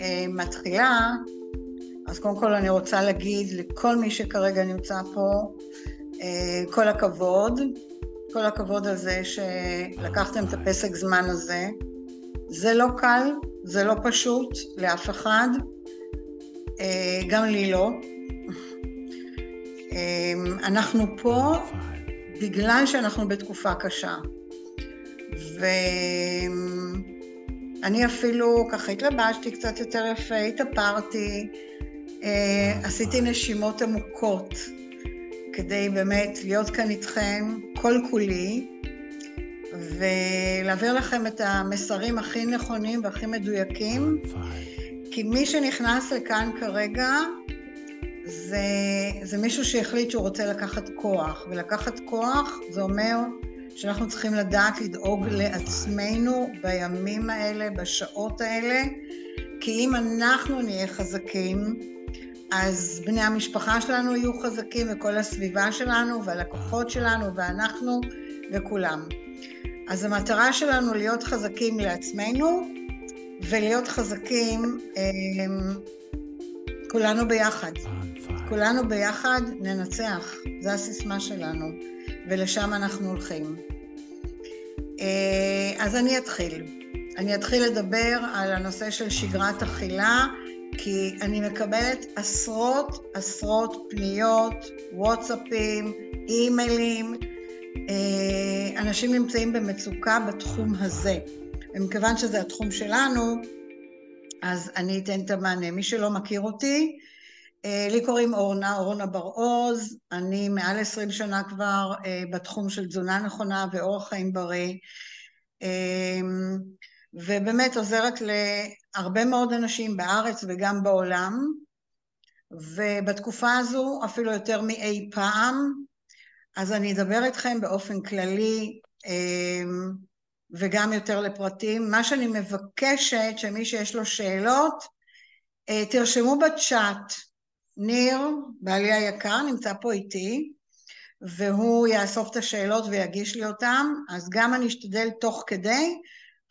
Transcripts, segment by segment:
אה, מתחילה, אז קודם כל אני רוצה להגיד לכל מי שכרגע נמצא פה, אה, כל הכבוד, כל הכבוד הזה שלקחתם את הפסק זמן הזה. זה לא קל, זה לא פשוט לאף אחד, אה, גם לי לא. אנחנו פה בגלל שאנחנו בתקופה קשה. ואני אפילו ככה התלבשתי קצת יותר יפה, התאפרתי, אה, עשיתי נשימות עמוקות כדי באמת להיות כאן איתכם כל כולי ולהעביר לכם את המסרים הכי נכונים והכי מדויקים. כי מי שנכנס לכאן כרגע זה, זה מישהו שהחליט שהוא רוצה לקחת כוח ולקחת כוח זה אומר שאנחנו צריכים לדעת לדאוג לעצמנו בימים האלה, בשעות האלה, כי אם אנחנו נהיה חזקים, אז בני המשפחה שלנו יהיו חזקים וכל הסביבה שלנו והלקוחות שלנו ואנחנו וכולם. אז המטרה שלנו להיות חזקים לעצמנו ולהיות חזקים אה, כולנו ביחד. כולנו ביחד ננצח, זו הסיסמה שלנו. ולשם אנחנו הולכים. אה, אז אני אתחיל. אני אתחיל לדבר על הנושא של שגרת אכילה, כי אני מקבלת עשרות עשרות פניות, וואטסאפים, אימיילים. אה, אנשים נמצאים במצוקה בתחום הזה. ומכיוון שזה התחום שלנו, אז אני אתן את המענה. מי שלא מכיר אותי, לי קוראים אורנה, אורנה בר-עוז, אני מעל עשרים שנה כבר אה, בתחום של תזונה נכונה ואורח חיים בריא, אה, ובאמת עוזרת להרבה מאוד אנשים בארץ וגם בעולם, ובתקופה הזו אפילו יותר מאי פעם, אז אני אדבר איתכם באופן כללי וגם יותר לפרטים. מה שאני מבקשת שמי שיש לו שאלות, תרשמו בצ'אט ניר, בעלי היקר, נמצא פה איתי, והוא יאסוף את השאלות ויגיש לי אותן, אז גם אני אשתדל תוך כדי,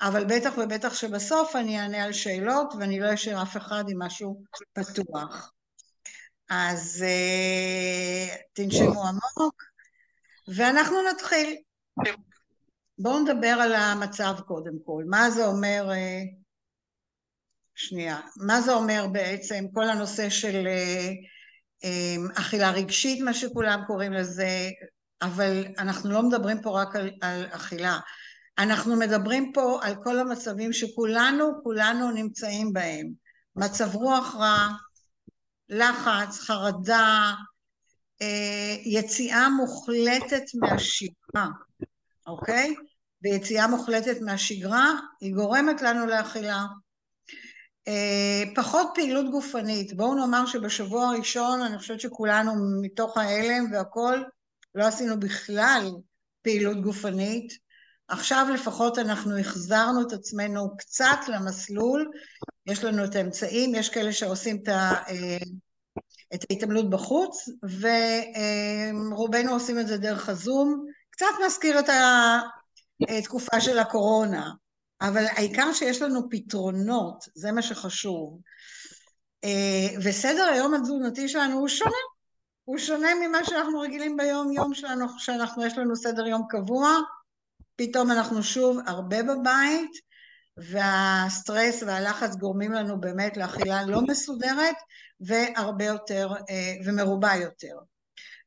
אבל בטח ובטח שבסוף אני אענה על שאלות ואני לא אשאיר אף אחד עם משהו פתוח. אז uh, תנשמו עמוק, ואנחנו נתחיל. בואו נדבר על המצב קודם כל. מה זה אומר uh, שנייה. מה זה אומר בעצם כל הנושא של אה, אה, אכילה רגשית, מה שכולם קוראים לזה, אבל אנחנו לא מדברים פה רק על, על אכילה. אנחנו מדברים פה על כל המצבים שכולנו, כולנו נמצאים בהם. מצב רוח רע, לחץ, חרדה, אה, יציאה מוחלטת מהשגרה, אוקיי? ויציאה מוחלטת מהשגרה היא גורמת לנו לאכילה. אה, פחות פעילות גופנית. בואו נאמר שבשבוע הראשון אני חושבת שכולנו מתוך ההלם והכל לא עשינו בכלל פעילות גופנית. עכשיו לפחות אנחנו החזרנו את עצמנו קצת למסלול, יש לנו את האמצעים, יש כאלה שעושים את, ה, אה, את ההתעמלות בחוץ, ורובנו עושים את זה דרך הזום. קצת מזכיר את התקופה של הקורונה. אבל העיקר שיש לנו פתרונות, זה מה שחשוב. אה, וסדר היום התזונתי שלנו הוא שונה. הוא שונה ממה שאנחנו רגילים ביום יום שלנו, שאנחנו, יש לנו סדר יום קבוע, פתאום אנחנו שוב הרבה בבית, והסטרס והלחץ גורמים לנו באמת לאכילה לא מסודרת והרבה יותר, אה, ומרובה יותר.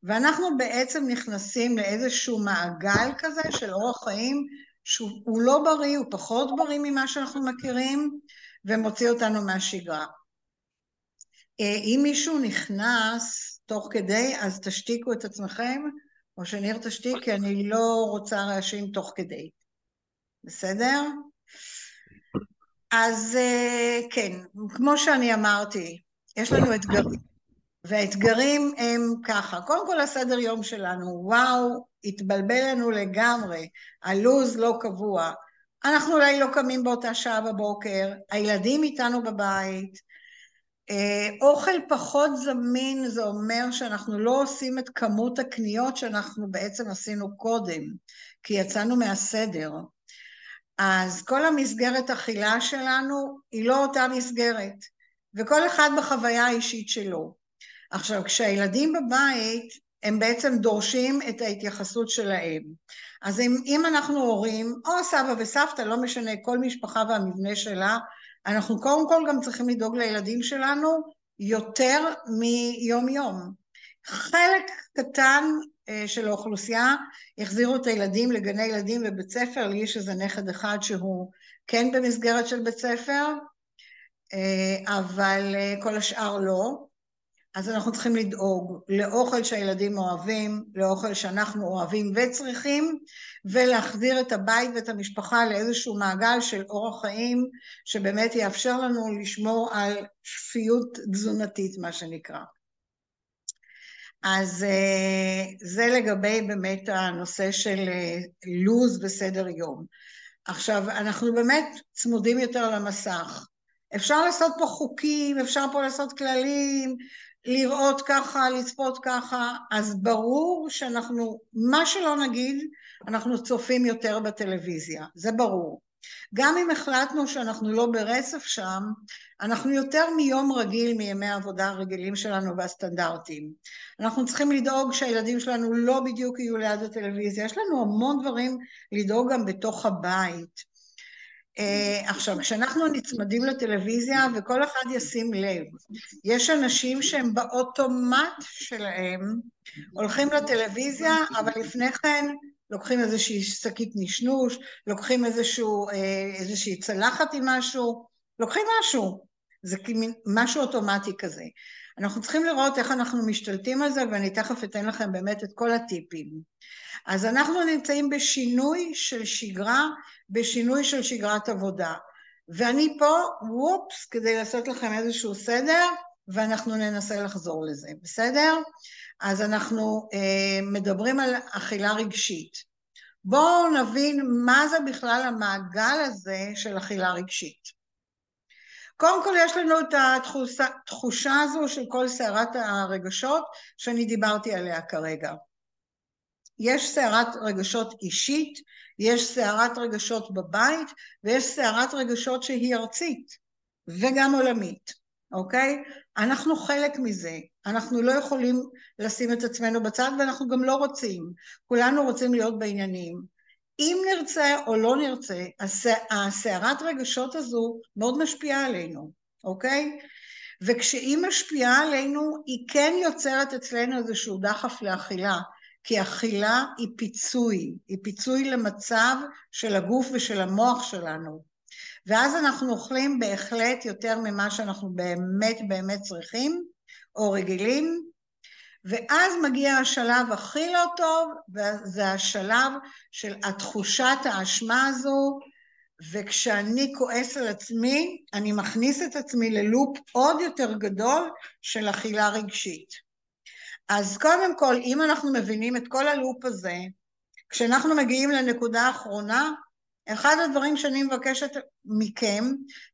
ואנחנו בעצם נכנסים לאיזשהו מעגל כזה של אורח חיים שהוא לא בריא, הוא פחות בריא ממה שאנחנו מכירים, ומוציא אותנו מהשגרה. אה, אם מישהו נכנס תוך כדי, אז תשתיקו את עצמכם, או שניר תשתיק, כי אני לא רוצה רעשים תוך כדי. בסדר? אז אה, כן, כמו שאני אמרתי, יש לנו אתגרים. והאתגרים הם ככה, קודם כל הסדר יום שלנו, וואו, התבלבל לנו לגמרי, הלו"ז לא קבוע, אנחנו אולי לא קמים באותה שעה בבוקר, הילדים איתנו בבית, אה, אוכל פחות זמין זה אומר שאנחנו לא עושים את כמות הקניות שאנחנו בעצם עשינו קודם, כי יצאנו מהסדר. אז כל המסגרת אכילה שלנו היא לא אותה מסגרת, וכל אחד בחוויה האישית שלו. עכשיו, כשהילדים בבית, הם בעצם דורשים את ההתייחסות שלהם. אז אם, אם אנחנו הורים, או סבא וסבתא, לא משנה, כל משפחה והמבנה שלה, אנחנו קודם כל גם צריכים לדאוג לילדים שלנו יותר מיום יום. חלק קטן אה, של האוכלוסייה החזירו את הילדים לגני ילדים ובית ספר, לי יש איזה נכד אחד שהוא כן במסגרת של בית ספר, אה, אבל אה, כל השאר לא. אז אנחנו צריכים לדאוג לאוכל שהילדים אוהבים, לאוכל שאנחנו אוהבים וצריכים, ולהחזיר את הבית ואת המשפחה לאיזשהו מעגל של אורח חיים, שבאמת יאפשר לנו לשמור על שפיות תזונתית, מה שנקרא. אז אה, זה לגבי באמת הנושא של אה, לו"ז וסדר יום. עכשיו, אנחנו באמת צמודים יותר למסך. אפשר לעשות פה חוקים, אפשר פה לעשות כללים, לראות ככה, לצפות ככה, אז ברור שאנחנו, מה שלא נגיד, אנחנו צופים יותר בטלוויזיה, זה ברור. גם אם החלטנו שאנחנו לא ברצף שם, אנחנו יותר מיום רגיל מימי העבודה הרגילים שלנו והסטנדרטים. אנחנו צריכים לדאוג שהילדים שלנו לא בדיוק יהיו ליד הטלוויזיה, יש לנו המון דברים לדאוג גם בתוך הבית. Uh, עכשיו, כשאנחנו נצמדים לטלוויזיה וכל אחד ישים לב, יש אנשים שהם באוטומט שלהם הולכים לטלוויזיה, אבל לפני כן לוקחים איזושהי שקית נשנוש, לוקחים איזשהו, אה, איזושהי צלחת עם משהו, לוקחים משהו, זה משהו אוטומטי כזה. אנחנו צריכים לראות איך אנחנו משתלטים על זה, ואני תכף אתן לכם באמת את כל הטיפים. אז אנחנו נמצאים בשינוי של שגרה, בשינוי של שגרת עבודה. ואני פה, וופס, כדי לעשות לכם איזשהו סדר, ואנחנו ננסה לחזור לזה, בסדר? אז אנחנו אה, מדברים על אכילה רגשית. בואו נבין מה זה בכלל המעגל הזה של אכילה רגשית. קודם כל יש לנו את התחושה, הזו של כל סערת הרגשות שאני דיברתי עליה כרגע. יש סערת רגשות אישית, יש סערת רגשות בבית ויש סערת רגשות שהיא ארצית וגם עולמית. אוקיי? אנחנו חלק מזה, אנחנו לא יכולים לשים את עצמנו בצד ואנחנו גם לא רוצים, כולנו רוצים להיות בעניינים. אם נרצה או לא נרצה, הסערת רגשות הזו מאוד משפיעה עלינו, אוקיי? וכשהיא משפיעה עלינו, היא כן יוצרת אצלנו איזשהו דחף לאכילה, כי אכילה היא פיצוי, היא פיצוי למצב של הגוף ושל המוח שלנו. ואז אנחנו אוכלים בהחלט יותר ממה שאנחנו באמת באמת צריכים או רגילים, ואז מגיע השלב הכי לא טוב, וזה השלב של התחושת האשמה הזו, וכשאני כועס על עצמי, אני מכניס את עצמי ללופ עוד יותר גדול של אכילה רגשית. אז קודם כל, אם אנחנו מבינים את כל הלופ הזה, כשאנחנו מגיעים לנקודה האחרונה, אחד הדברים שאני מבקשת מכם,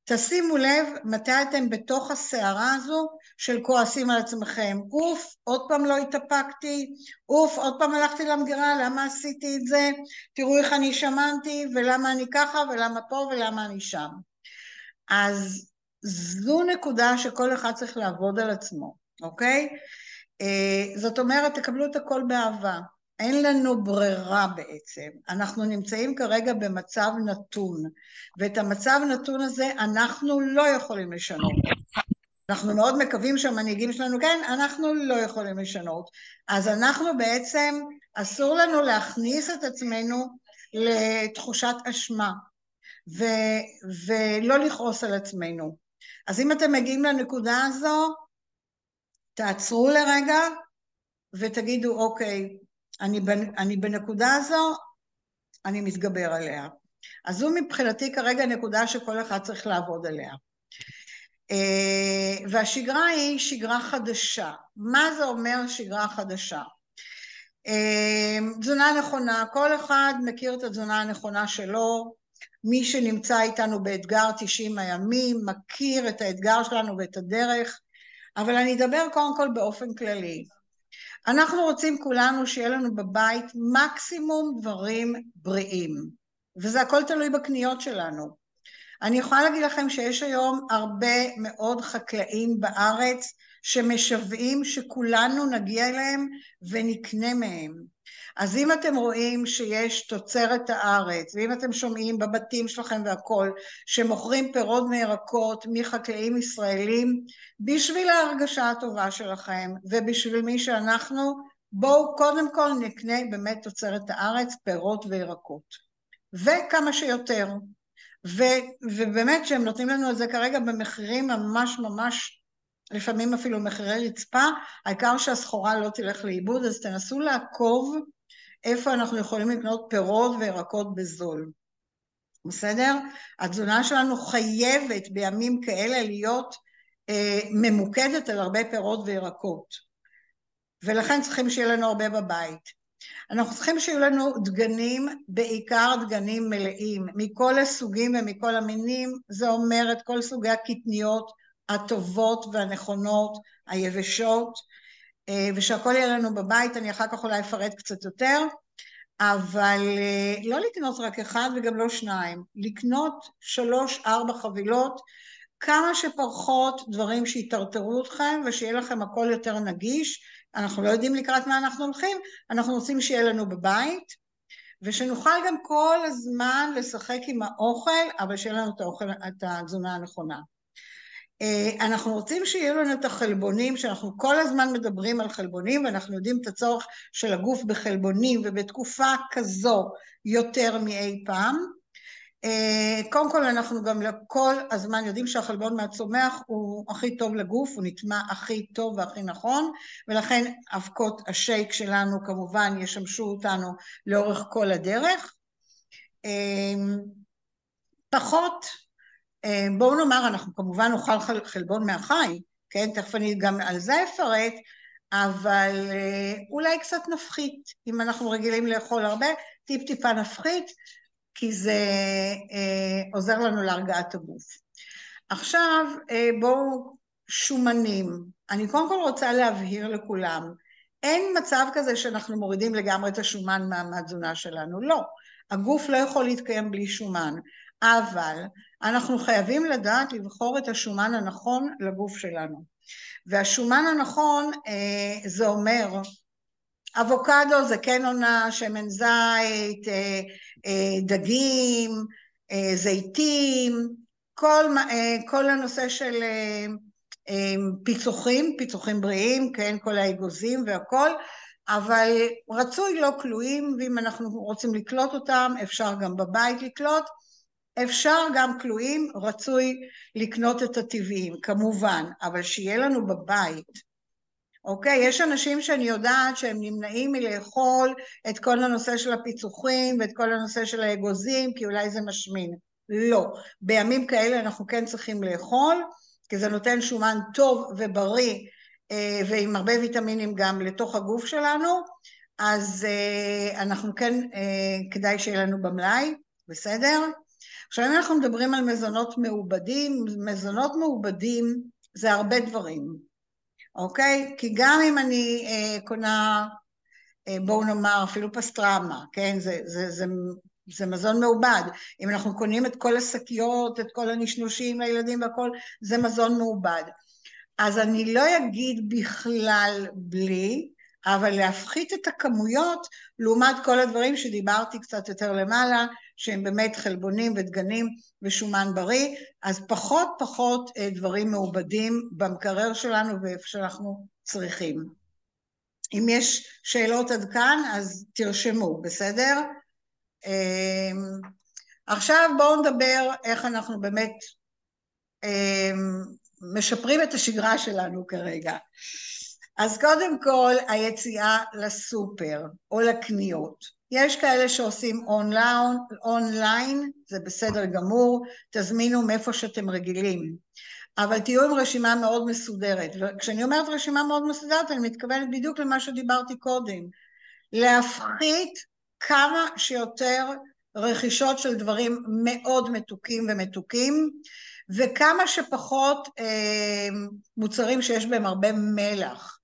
תשימו לב מתי אתם בתוך הסערה הזו של כועסים על עצמכם. אוף, עוד פעם לא התאפקתי, אוף, עוד פעם הלכתי למגירה, למה עשיתי את זה? תראו איך אני שמנתי, ולמה אני ככה, ולמה פה, ולמה אני שם. אז זו נקודה שכל אחד צריך לעבוד על עצמו, אוקיי? אה, זאת אומרת, תקבלו את הכל באהבה. אין לנו ברירה בעצם. אנחנו נמצאים כרגע במצב נתון, ואת המצב נתון הזה אנחנו לא יכולים לשנות. אנחנו מאוד מקווים שהמנהיגים שלנו, כן, אנחנו לא יכולים לשנות. אז אנחנו בעצם, אסור לנו להכניס את עצמנו לתחושת אשמה, ו- ולא לכעוס על עצמנו. אז אם אתם מגיעים לנקודה הזו, תעצרו לרגע ותגידו, אוקיי, אני, אני בנקודה הזו, אני מתגבר עליה. אז זו מבחינתי כרגע נקודה שכל אחד צריך לעבוד עליה. אה, והשגרה היא שגרה חדשה. מה זה אומר שגרה חדשה? אה, תזונה נכונה, כל אחד מכיר את התזונה הנכונה שלו, מי שנמצא איתנו באתגר 90 הימים מכיר את האתגר שלנו ואת הדרך, אבל אני אדבר קודם כל באופן כללי. אנחנו רוצים כולנו שיהיה לנו בבית מקסימום דברים בריאים, וזה הכל תלוי בקניות שלנו. אני יכולה להגיד לכם שיש היום הרבה מאוד חקלאים בארץ שמשוועים שכולנו נגיע אליהם ונקנה מהם. אז אם אתם רואים שיש תוצרת הארץ, ואם אתם שומעים בבתים שלכם והכול, שמוכרים פירות וירקות מחקלאים ישראלים, בשביל ההרגשה הטובה שלכם ובשביל מי שאנחנו, בואו קודם כל נקנה באמת תוצרת הארץ, פירות וירקות. וכמה שיותר. ו, ובאמת שהם נותנים לנו את זה כרגע במחירים ממש ממש, לפעמים אפילו מחירי רצפה, העיקר שהסחורה לא תלך לאיבוד, אז תנסו לעקוב איפה אנחנו יכולים לקנות פירות וירקות בזול. בסדר? התזונה שלנו חייבת בימים כאלה להיות אה, ממוקדת על הרבה פירות וירקות. ולכן צריכים שיהיה לנו הרבה בבית. אנחנו צריכים שיהיו לנו דגנים, בעיקר דגנים מלאים, מכל הסוגים ומכל המינים, זה אומר את כל סוגי הקטניות הטובות והנכונות, היבשות, אה, ושהכול יהיה לנו בבית, אני אחר כך אולי אפרט קצת יותר, אבל אה, לא לקנות רק אחד וגם לא שניים, לקנות שלוש ארבע חבילות, כמה שפחות דברים שיטרטרו אתכם ושיהיה לכם הכל יותר נגיש, אנחנו לא יודעים לקראת מה אנחנו הולכים, אנחנו רוצים שיהיה לנו בבית, ושנוכל גם כל הזמן לשחק עם האוכל, אבל שיהיה לנו את, האוכל, את התזונה הנכונה. אה, אנחנו רוצים שיהיו לנו את החלבונים, שאנחנו כל הזמן מדברים על חלבונים, ואנחנו יודעים את הצורך של הגוף בחלבונים, ובתקופה כזו יותר מאי פעם. אה, קודם כל אנחנו גם כל הזמן יודעים שהחלבון מהצומח הוא הכי טוב לגוף, הוא נטמע הכי טוב והכי נכון, ולכן אבקות השייק שלנו כמובן ישמשו אותנו לאורך כל הדרך. אה, פחות, אה, בואו נאמר, אנחנו כמובן נאכל חלבון מהחי, כן, תכף אני גם על זה אפרט, אבל אולי קצת נפחית, אם אנחנו רגילים לאכול הרבה, טיפ טיפה נפחית, כי זה אה, עוזר לנו להרגעת הגוף. עכשיו אה, בואו שומנים. אני קודם כל רוצה להבהיר לכולם, אין מצב כזה שאנחנו מורידים לגמרי את השומן מהתזונה שלנו, לא. הגוף לא יכול להתקיים בלי שומן, אבל אנחנו חייבים לדעת לבחור את השומן הנכון לגוף שלנו. והשומן הנכון אה, זה אומר אבוקדו זה כן עונה, שמן זית, אה, אה, דגים, אה, זיתים, כל, כל הנושא של פיצוחים, פיצוחים בריאים, כן, כל האגוזים והכל, אבל רצוי לא כלואים, ואם אנחנו רוצים לקלוט אותם, אפשר גם בבית לקלוט. אפשר גם כלואים, רצוי לקנות את הטבעיים, כמובן, אבל שיהיה לנו בבית אוקיי? יש אנשים שאני יודעת שהם נמנעים מלאכול את כל הנושא של הפיצוחים ואת כל הנושא של האגוזים, כי אולי זה משמין. לא. בימים כאלה אנחנו כן צריכים לאכול, כי זה נותן שומן טוב ובריא אה, ועם הרבה ויטמינים גם לתוך הגוף שלנו, אז אה, אנחנו כן, אה, כדאי שיהיה לנו במלאי, בסדר? עכשיו אם אנחנו מדברים על מזונות מעובדים, מזונות מעובדים זה הרבה דברים. אוקיי? כי גם אם אני אה, קונה, אה, בואו נאמר, אפילו פסטרמה, כן? זה, זה, זה, זה מזון מעובד. אם אנחנו קונים את כל השקיות, את כל הנשנושים לילדים והכל, זה מזון מעובד. אז אני לא אגיד בכלל בלי, אבל להפחית את הכמויות לעומת כל הדברים שדיברתי קצת יותר למעלה, שהם באמת חלבונים ודגנים ושומן בריא, אז פחות פחות אה, דברים מעובדים במקרר שלנו ואיפה שאנחנו צריכים. אם יש שאלות עד כאן, אז תרשמו, בסדר? אמ, עכשיו בואו נדבר איך אנחנו באמת אמ, משפרים את השגרה שלנו כרגע. אז קודם כל, היציאה לסופר או לקניות. יש כאלה שעושים אונליין, אונליין, זה בסדר גמור, תזמינו מאיפה שאתם רגילים. אבל תהיו עם רשימה מאוד מסודרת. וכשאני אומרת רשימה מאוד מסודרת, אני מתכוונת בדיוק למה שדיברתי קודם. להפחית כמה שיותר רכישות של דברים מאוד מתוקים ומתוקים, וכמה שפחות אה, מוצרים שיש בהם הרבה מלח.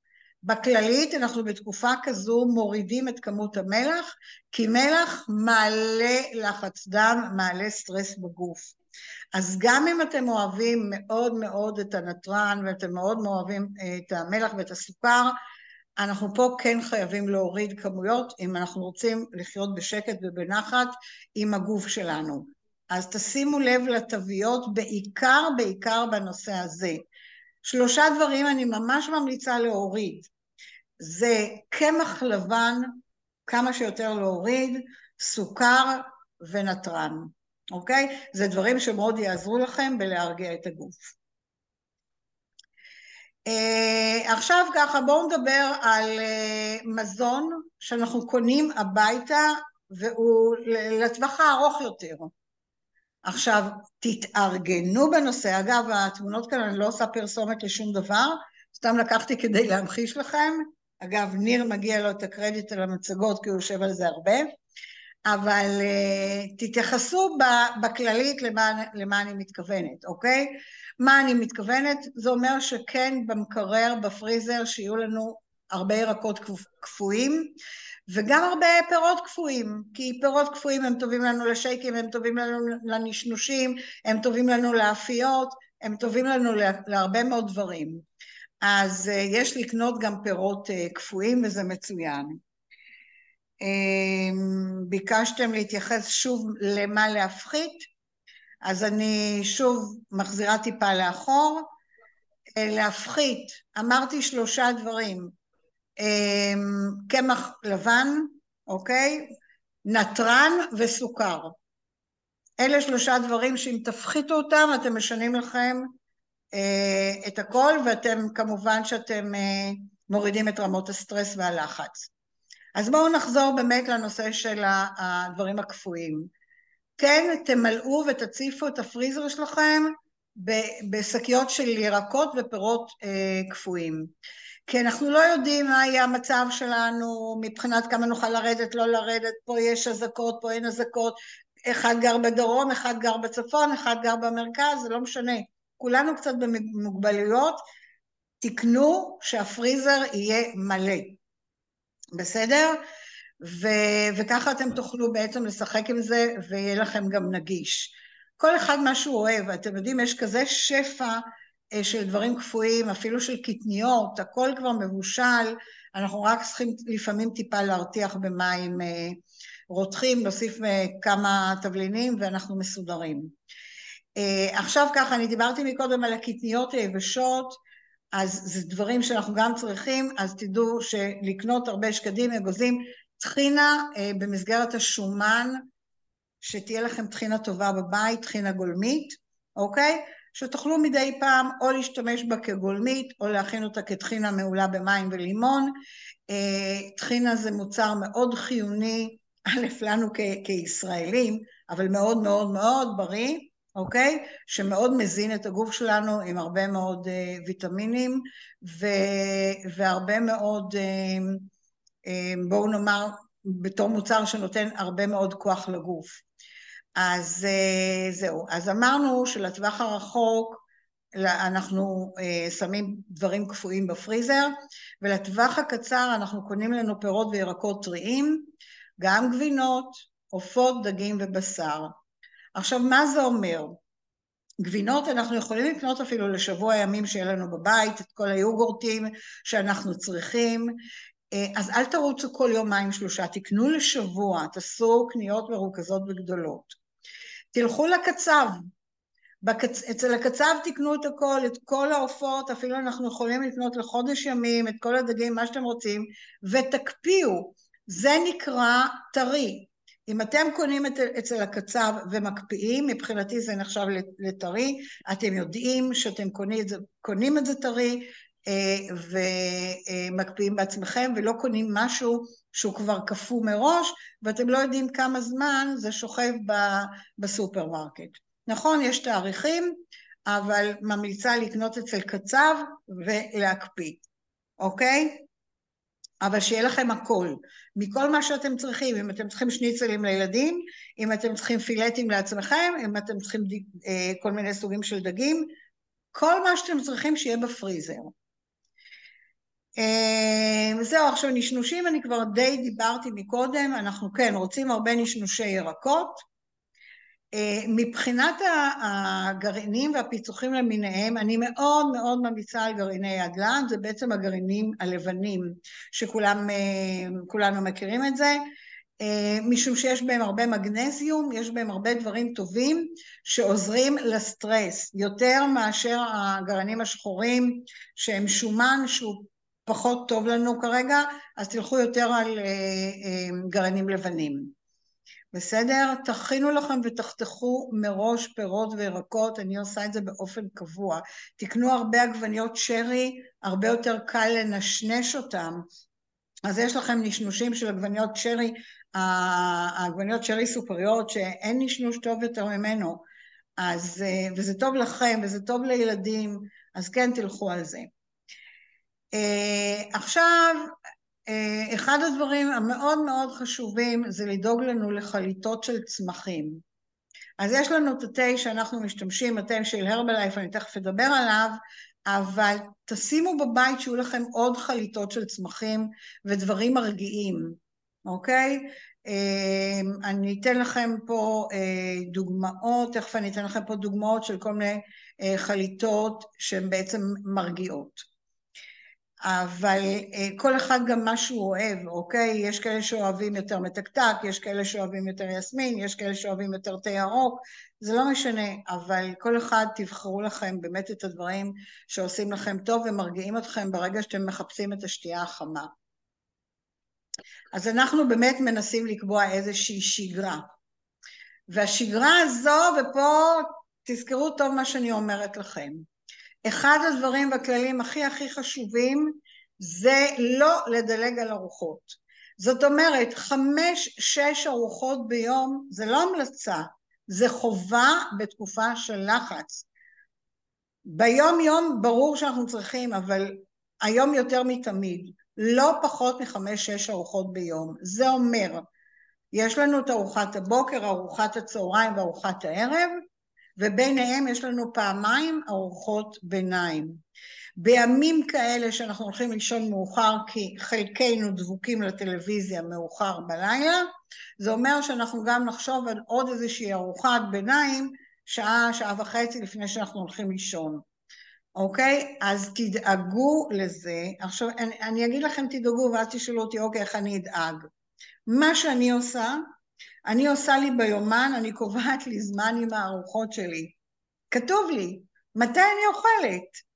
בכללית אנחנו בתקופה כזו מורידים את כמות המלח, כי מלח מעלה לחץ דם, מעלה סטרס בגוף. אז גם אם אתם אוהבים מאוד מאוד את הנתרן ואתם מאוד אוהבים את המלח ואת הסוכר, אנחנו פה כן חייבים להוריד כמויות אם אנחנו רוצים לחיות בשקט ובנחת עם הגוף שלנו. אז תשימו לב לתוויות בעיקר בעיקר בנושא הזה. שלושה דברים אני ממש ממליצה להוריד. זה קמח לבן, כמה שיותר להוריד, סוכר ונתרן, אוקיי? זה דברים שמאוד יעזרו לכם בלהרגיע את הגוף. Uh, עכשיו ככה בואו נדבר על uh, מזון שאנחנו קונים הביתה והוא לטווח הארוך יותר. עכשיו תתארגנו בנושא, אגב התמונות כאן אני לא עושה פרסומת לשום דבר, סתם לקחתי כדי להמחיש לכם, אגב ניר מגיע לו את הקרדיט על המצגות כי הוא יושב על זה הרבה, אבל uh, תתייחסו בכללית למה, למה אני מתכוונת, אוקיי? מה אני מתכוונת? זה אומר שכן במקרר, בפריזר, שיהיו לנו הרבה ירקות קפואים וגם הרבה פירות קפואים, כי פירות קפואים הם טובים לנו לשייקים, הם טובים לנו לנשנושים, הם טובים לנו לאפיות, הם טובים לנו להרבה מאוד דברים. אז אה, יש לקנות גם פירות אה, קפואים וזה מצוין. אמ, ביקשתם להתייחס שוב למה להפחית, אז אני שוב מחזירה טיפה לאחור. אה, להפחית, אמרתי שלושה דברים, אמ, קמח לבן, אוקיי? נתרן וסוכר. אלה שלושה דברים שאם תפחיתו אותם אתם משנים לכם את הכל ואתם כמובן שאתם אה, מורידים את רמות הסטרס והלחץ. אז בואו נחזור באמת לנושא של הדברים הקפואים. כן, תמלאו ותציפו את הפריזר שלכם בשקיות של ירקות ופירות אה, קפואים. כי אנחנו לא יודעים מה יהיה המצב שלנו מבחינת כמה נוכל לרדת, לא לרדת, פה יש אזעקות, פה אין אזעקות, אחד גר בדרום, אחד גר בצפון, אחד גר במרכז, זה לא משנה. כולנו קצת במוגבלויות, תקנו שהפריזר יהיה מלא, בסדר? ו, וככה אתם תוכלו בעצם לשחק עם זה ויהיה לכם גם נגיש. כל אחד מה שהוא אוהב, אתם יודעים, יש כזה שפע אה, של דברים קפואים, אפילו של קטניות, הכל כבר מבושל, אנחנו רק צריכים לפעמים טיפה להרתיח במים אה, רותחים, להוסיף אה, כמה תבלינים ואנחנו מסודרים. עכשיו ככה, אני דיברתי מקודם על הקטניות היבשות, אז זה דברים שאנחנו גם צריכים, אז תדעו שלקנות הרבה שקדים, אגוזים, טחינה במסגרת השומן, שתהיה לכם טחינה טובה בבית, טחינה גולמית, אוקיי? שתוכלו מדי פעם או להשתמש בה כגולמית או להכין אותה כטחינה מעולה במים ולימון. אה, טחינה זה מוצר מאוד חיוני, א', לנו כישראלים, אבל מאוד מאוד מאוד בריא, אוקיי? שמאוד מזין את הגוף שלנו עם הרבה מאוד uh, ויטמינים ו- והרבה מאוד, uh, uh, בואו נאמר, בתור מוצר שנותן הרבה מאוד כוח לגוף. אז אה, זהו, אז אמרנו שלטווח הרחוק אנחנו אה, שמים דברים קפואים בפריזר, ולטווח הקצר אנחנו קונים לנו פירות וירקות טריים, גם גבינות, עופות, דגים ובשר. עכשיו, מה זה אומר? גבינות אנחנו יכולים לקנות אפילו לשבוע ימים שיהיה לנו בבית, את כל היוגורטים שאנחנו צריכים, אה, אז אל תרוצו כל יומיים שלושה, תקנו לשבוע, תעשו קניות מרוכזות וגדולות. תלכו לקצב, בקצ... אצל הקצב תקנו את הכל, את כל העופות, אפילו אנחנו יכולים לקנות לחודש ימים, את כל הדגים, מה שאתם רוצים, ותקפיאו, זה נקרא טרי. אם אתם קונים אצל הקצב ומקפיאים, מבחינתי זה נחשב לטרי, אתם יודעים שאתם קונים את זה, קונים את זה טרי אה, ומקפיאים בעצמכם ולא קונים משהו שהוא כבר קפוא מראש, ואתם לא יודעים כמה זמן זה שוכב בסופרמרקט. נכון, יש תאריכים, אבל ממליצה לקנות אצל קצב ולהקפיא, אוקיי? אבל שיהיה לכם הכל, מכל מה שאתם צריכים, אם אתם צריכים שניצלים לילדים, אם אתם צריכים פילטים לעצמכם, אם אתם צריכים אה, כל מיני סוגים של דגים, כל מה שאתם צריכים שיהיה בפריזר. אה, זהו, עכשיו נשנושים אני כבר די דיברתי מקודם, אנחנו כן רוצים הרבה נשנושי ירקות. אה, מבחינת הגרעינים והפיצוחים למיניהם, אני מאוד מאוד ממליצה על גרעיני ידל"ן, זה בעצם הגרעינים הלבנים, שכולנו מכירים את זה. אה, משום שיש בהם הרבה מגנזיום, יש בהם הרבה דברים טובים שעוזרים לסטרס, יותר מאשר הגרעינים השחורים שהם שומן שהוא פחות טוב לנו כרגע, אז תלכו יותר על אה, אה, גרעינים לבנים. בסדר? תכינו לכם ותחתכו מראש פירות וירקות, אני עושה את זה באופן קבוע. תקנו הרבה עגבניות שרי, הרבה יותר קל לנשנש אותם. אז יש לכם נשנושים של עגבניות שרי העגבניות שרי סופריות שאין נשנוש טוב יותר ממנו, אז, אה, וזה טוב לכם וזה טוב לילדים, אז כן תלכו על זה. אה, עכשיו, אחד הדברים המאוד מאוד חשובים זה לדאוג לנו לחליטות של צמחים. אז יש לנו את התה שאנחנו משתמשים, התה של הרבלייף, אני תכף אדבר עליו, אבל תשימו בבית שיהיו לכם עוד חליטות של צמחים ודברים מרגיעים. אוקיי? אמ, אני אתן לכם פה אה, דוגמאות, תכף אני אתן לכם פה דוגמאות של כל מיני אה, חליטות שהן בעצם מרגיעות. אבל אה, כל אחד גם מה שהוא אוהב, אוקיי? יש כאלה שאוהבים יותר מתקתק, יש כאלה שאוהבים יותר יסמין, יש כאלה שאוהבים יותר תה ירוק, זה לא משנה, אבל כל אחד תבחרו לכם באמת את הדברים שעושים לכם טוב ומרגיעים אתכם ברגע שאתם מחפשים את השתייה החמה. אז אנחנו באמת מנסים לקבוע איזושהי שגרה. והשגרה הזו, ופה תזכרו טוב מה שאני אומרת לכם, אחד הדברים והכללים הכי הכי חשובים זה לא לדלג על ארוחות. זאת אומרת, חמש-שש ארוחות ביום זה לא המלצה, זה חובה בתקופה של לחץ. ביום יום ברור שאנחנו צריכים, אבל היום יותר מתמיד. לא פחות מחמש-שש ארוחות ביום. זה אומר, יש לנו את ארוחת הבוקר, ארוחת הצהריים וארוחת הערב, וביניהם יש לנו פעמיים ארוחות ביניים. בימים כאלה שאנחנו הולכים לישון מאוחר כי חלקנו דבוקים לטלוויזיה מאוחר בלילה, זה אומר שאנחנו גם נחשוב על עוד איזושהי ארוחת ביניים שעה, שעה וחצי לפני שאנחנו הולכים לישון. אוקיי? אז תדאגו לזה. עכשיו, אני, אני אגיד לכם תדאגו ואז תשאלו אותי, אוקיי, איך אני אדאג? מה שאני עושה, אני עושה לי ביומן, אני קובעת לי זמן עם הארוחות שלי. כתוב לי, מתי אני אוכלת?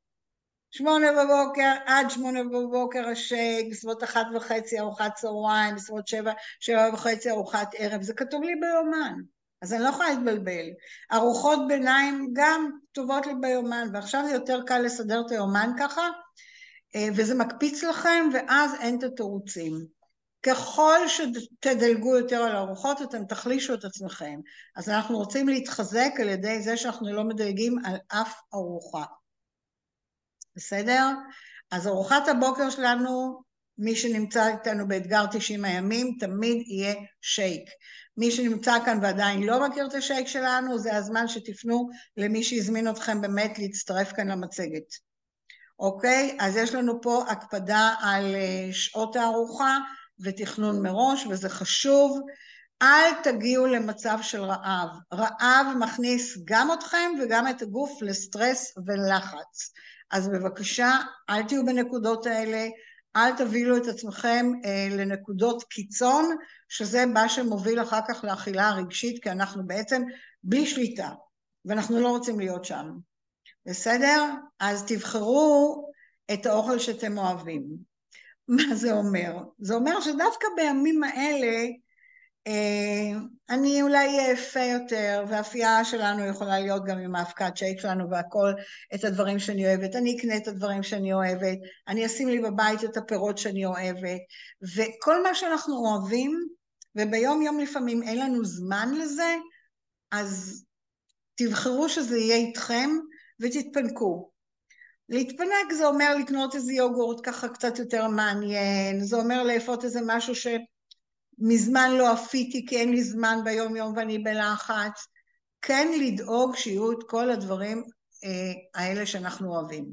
שמונה בבוקר, עד שמונה בבוקר השייק, בסביבות אחת וחצי ארוחת צהריים, בסביבות שבע, שבע וחצי ארוחת ערב, זה כתוב לי ביומן. אז אני לא יכולה להתבלבל. ארוחות ביניים גם כתובות לי ביומן, ועכשיו זה יותר קל לסדר את היומן ככה, אה, וזה מקפיץ לכם, ואז אין את התירוצים. ככל שתדלגו יותר על ארוחות, אתם תחלישו את עצמכם. אז אנחנו רוצים להתחזק על ידי זה שאנחנו לא מדלגים על אף ארוחה. בסדר? אז ארוחת הבוקר שלנו, מי שנמצא איתנו באתגר 90 הימים, תמיד יהיה שייק. מי שנמצא כאן ועדיין לא מכיר את השייק שלנו, זה הזמן שתפנו למי שהזמין אתכם באמת להצטרף כאן למצגת. אוקיי? אז יש לנו פה הקפדה על אה, שעות הארוחה ותכנון מראש, וזה חשוב. אל תגיעו למצב של רעב. רעב מכניס גם אתכם וגם את הגוף לסטרס ולחץ. אז בבקשה, אל תהיו בנקודות האלה, אל תבילו את עצמכם אה, לנקודות קיצון, שזה מה שמוביל אחר כך לאכילה הרגשית, כי אנחנו בעצם בלי שליטה, ואנחנו לא רוצים להיות שם. בסדר? אז תבחרו את האוכל שאתם אוהבים. מה זה אומר? זה אומר שדווקא בימים האלה אה, אני אולי אהיה יפה יותר, והאפייה שלנו יכולה להיות גם עם האבקת שייק שלנו והכל, את הדברים שאני אוהבת. אני אקנה את הדברים שאני אוהבת, אני אשים לי בבית את הפירות שאני אוהבת, וכל מה שאנחנו אוהבים, וביום יום לפעמים אין לנו זמן לזה, אז תבחרו שזה יהיה איתכם ותתפנקו. להתפנק זה אומר לקנות איזה יוגורט ככה קצת יותר מעניין, זה אומר לאפות איזה משהו ש... מזמן לא אפיתי כי אין לי זמן ביום יום ואני בלחץ, כן לדאוג שיהיו את כל הדברים אה, האלה שאנחנו אוהבים.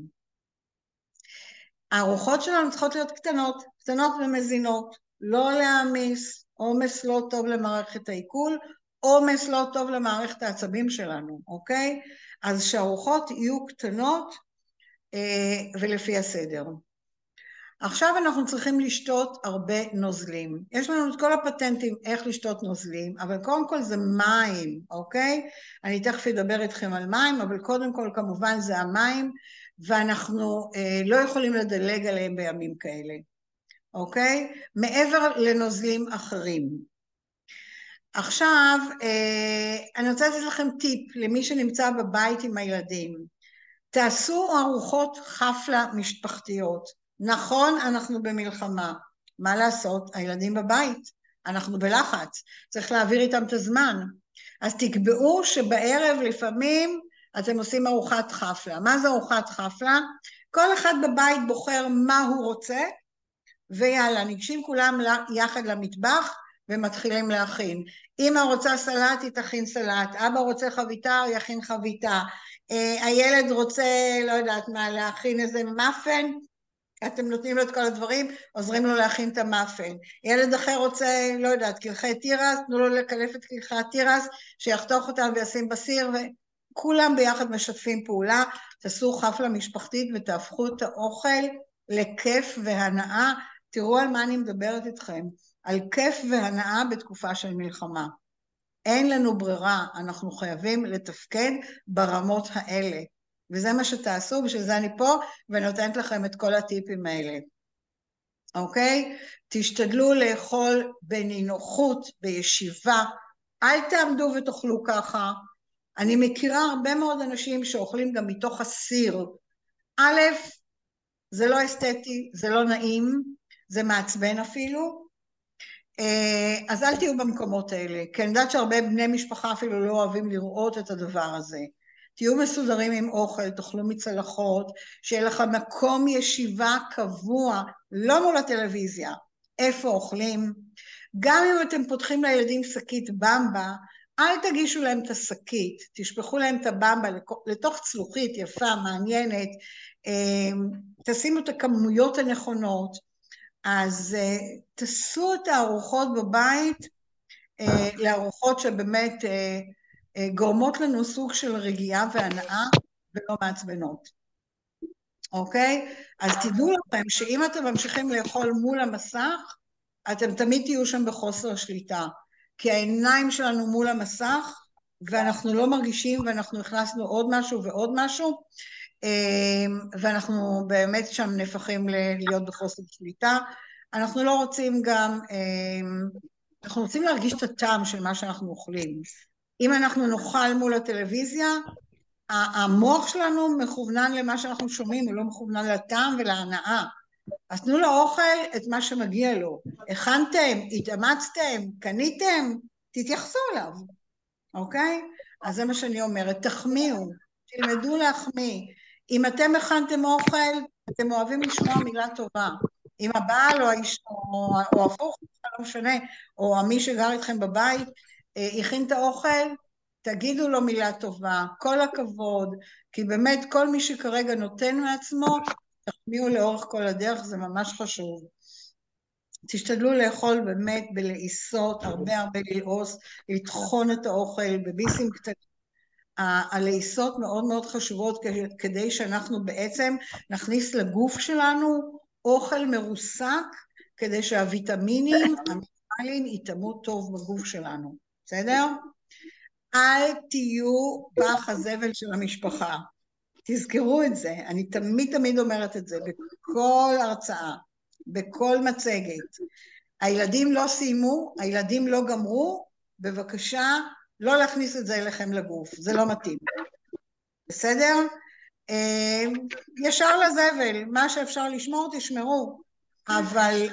הארוחות שלנו צריכות להיות קטנות, קטנות ומזינות, לא להעמיס, עומס לא טוב למערכת העיכול, עומס לא טוב למערכת העצבים שלנו, אוקיי? אז שהארוחות יהיו קטנות ולפי הסדר. עכשיו אנחנו צריכים לשתות הרבה נוזלים. יש לנו את כל הפטנטים איך לשתות נוזלים, אבל קודם כל זה מים, אוקיי? אני תכף אדבר איתכם על מים, אבל קודם כל כמובן זה המים, ואנחנו אה, לא יכולים לדלג עליהם בימים כאלה, אוקיי? מעבר לנוזלים אחרים. עכשיו, אה, אני רוצה לתת לכם טיפ למי שנמצא בבית עם הילדים. תעשו ארוחות חפלה משפחתיות. נכון, אנחנו במלחמה. מה לעשות? הילדים בבית, אנחנו בלחץ, צריך להעביר איתם את הזמן. אז תקבעו שבערב לפעמים אתם עושים ארוחת חפלה. מה זה ארוחת חפלה? כל אחד בבית בוחר מה הוא רוצה, ויאללה, ניגשים כולם יחד למטבח ומתחילים להכין. אמא רוצה סלט, היא תכין סלט, אבא רוצה חביתה, יכין חביתה. אה, הילד רוצה, לא יודעת מה, להכין איזה מאפן, אתם נותנים לו את כל הדברים, עוזרים לו להכין את המאפן. ילד אחר רוצה, לא יודעת, קלחי תירס, תנו לו לקלף את קלחי התירס, שיחתוך אותם וישים בסיר, וכולם ביחד משתפים פעולה, תעשו חפלה משפחתית ותהפכו את האוכל לכיף והנאה. תראו על מה אני מדברת איתכם, על כיף והנאה בתקופה של מלחמה. אין לנו ברירה, אנחנו חייבים לתפקד ברמות האלה. וזה מה שתעשו, בשביל זה אני פה, ונותנת לכם את כל הטיפים האלה. אוקיי? תשתדלו לאכול בנינוחות, בישיבה, אל תעמדו ותאכלו ככה. אני מכירה הרבה מאוד אנשים שאוכלים גם מתוך הסיר. א', זה לא אסתטי, זה לא נעים, זה מעצבן אפילו, אז אל תהיו במקומות האלה, כי אני יודעת שהרבה בני משפחה אפילו לא אוהבים לראות את הדבר הזה. תהיו מסודרים עם אוכל, תאכלו מצלחות, שיהיה לך מקום ישיבה קבוע, לא מול הטלוויזיה, איפה אוכלים. גם אם אתם פותחים לילדים שקית במבה, אל תגישו להם את השקית, תשפכו להם את הבמבה לתוך צלוחית יפה, מעניינת, אמ, תשימו את הכמויות הנכונות, אז אה, תעשו את הארוחות בבית אה, לארוחות שבאמת אה, גורמות לנו סוג של רגיעה והנאה ולא מעצבנות, אוקיי? אז תדעו לכם שאם אתם ממשיכים לאכול מול המסך, אתם תמיד תהיו שם בחוסר שליטה, כי העיניים שלנו מול המסך ואנחנו לא מרגישים ואנחנו הכנסנו עוד משהו ועוד משהו ואנחנו באמת שם נהפכים להיות בחוסר שליטה. אנחנו לא רוצים גם, אמ, אנחנו רוצים להרגיש את הטעם של מה שאנחנו אוכלים. אם אנחנו נאכל מול הטלוויזיה, המוח שלנו מכוונן למה שאנחנו שומעים, הוא לא מכוונן לטעם ולהנאה. אז תנו לאוכל את מה שמגיע לו. הכנתם, התאמצתם, קניתם, תתייחסו אליו, אוקיי? אז זה מה שאני אומרת, תחמיאו, תלמדו להחמיא. אם אתם הכנתם אוכל, אתם אוהבים לשמוע מילה טובה. אם הבעל או האיש, או, הפוך, לא משנה, או מי שגר איתכם בבית, אה, הכין את האוכל, תגידו לו מילה טובה, כל הכבוד, כי באמת כל מי שכרגע נותן מעצמו, תחמיאו לאורך כל הדרך, זה ממש חשוב. תשתדלו לאכול באמת בלעיסות, הרבה הרבה ללעוס, לטחון את האוכל בביסים קטנים. הלעיסות מאוד מאוד חשובות כדי שאנחנו בעצם נכניס לגוף שלנו אוכל מרוסק כדי שהוויטמינים, המינרלים, ייטמעו טוב בגוף שלנו. בסדר? אל תהיו פח הזבל של המשפחה. תזכרו את זה, אני תמיד תמיד אומרת את זה בכל הרצאה, בכל מצגת. הילדים לא סיימו, הילדים לא גמרו, בבקשה לא להכניס את זה אליכם לגוף, זה לא מתאים. בסדר? אה, ישר לזבל, מה שאפשר לשמור תשמרו, אבל,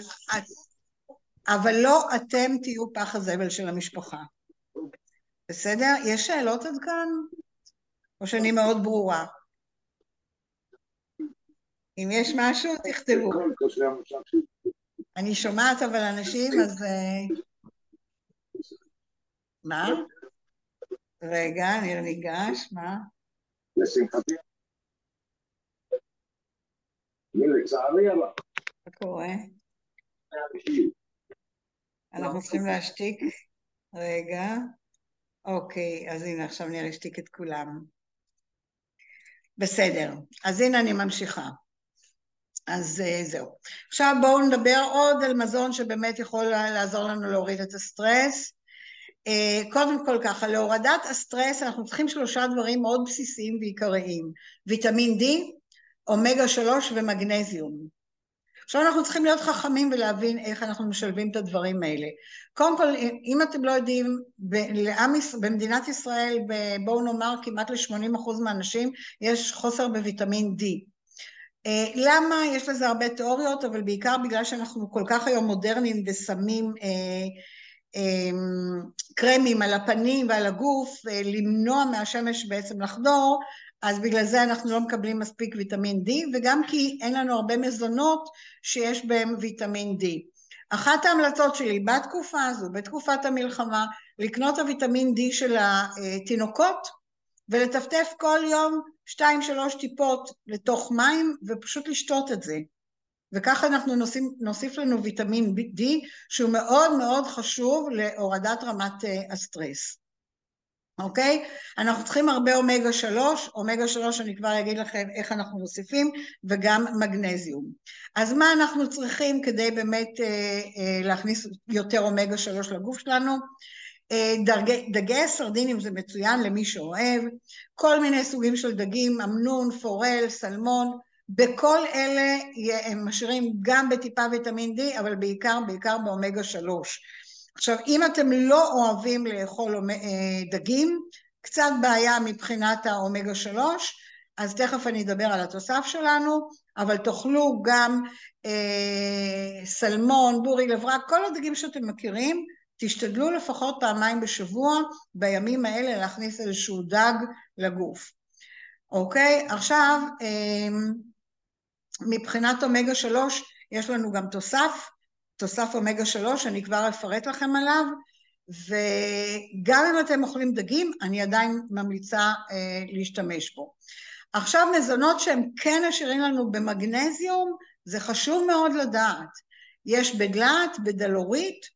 אבל לא אתם תהיו פח הזבל של המשפחה. בסדר? יש שאלות עד כאן? או שאני מאוד ברורה? אם יש משהו, תכתבו. אני שומעת אבל אנשים, אז... אה, מה? רגע, אני ניגש, מה? לשמחתי. לצערי הרב. מה קורה? אנחנו צריכים להשתיק. רגע. אוקיי, אז הנה עכשיו אני אשתיק את כולם. בסדר, אז הנה אני ממשיכה. אז uh, זהו. עכשיו בואו נדבר עוד על מזון שבאמת יכול לעזור לנו להוריד את הסטרס. Uh, קודם כל ככה, להורדת הסטרס אנחנו צריכים שלושה דברים מאוד בסיסיים ועיקריים. ויטמין D, אומגה 3 ומגנזיום. עכשיו אנחנו צריכים להיות חכמים ולהבין איך אנחנו משלבים את הדברים האלה. קודם כל, אם אתם לא יודעים, במדינת ישראל, בואו נאמר כמעט ל-80% מהאנשים יש חוסר בוויטמין D. אה, למה? יש לזה הרבה תיאוריות, אבל בעיקר בגלל שאנחנו כל כך היום מודרניים ושמים אה, אה, קרמים על הפנים ועל הגוף, למנוע מהשמש בעצם לחדור, אז בגלל זה אנחנו לא מקבלים מספיק ויטמין D, וגם כי אין לנו הרבה מזונות שיש בהם ויטמין D. אחת ההמלצות שלי בתקופה הזו, בתקופת המלחמה, לקנות הוויטמין D של התינוקות ולטפטף כל יום שתיים שלוש טיפות לתוך מים ופשוט לשתות את זה. וככה אנחנו נוסיף, נוסיף לנו ויטמין D שהוא מאוד מאוד חשוב להורדת רמת אה, הסטרס. אוקיי? אנחנו צריכים הרבה אומגה 3, אומגה 3 אני כבר אגיד לכם איך אנחנו מוסיפים, וגם מגנזיום. אז מה אנחנו צריכים כדי באמת אה, אה, להכניס יותר אומגה 3 לגוף שלנו? אה, דרגי, דגי סרדינים זה מצוין למי שאוהב, כל מיני סוגים של דגים, אמנון, פורל, סלמון, בכל אלה הם משאירים גם בטיפה ויטמין D, אבל בעיקר, בעיקר באומגה 3. עכשיו, אם אתם לא אוהבים לאכול אה, דגים, קצת בעיה מבחינת האומגה 3, אז תכף אני אדבר על התוסף שלנו, אבל תאכלו גם אה, סלמון, בורי לברק, כל הדגים שאתם מכירים, תשתדלו לפחות פעמיים בשבוע בימים האלה להכניס איזשהו דג לגוף. אוקיי? עכשיו, אה, מבחינת אומגה 3 יש לנו גם תוסף, תוסף אומגה 3, אני כבר אפרט לכם עליו, וגם אם אתם אוכלים דגים, אני עדיין ממליצה אה, להשתמש בו. עכשיו מזונות שהם כן עשירים לנו במגנזיום, זה חשוב מאוד לדעת. יש בדלעת, בדלורית,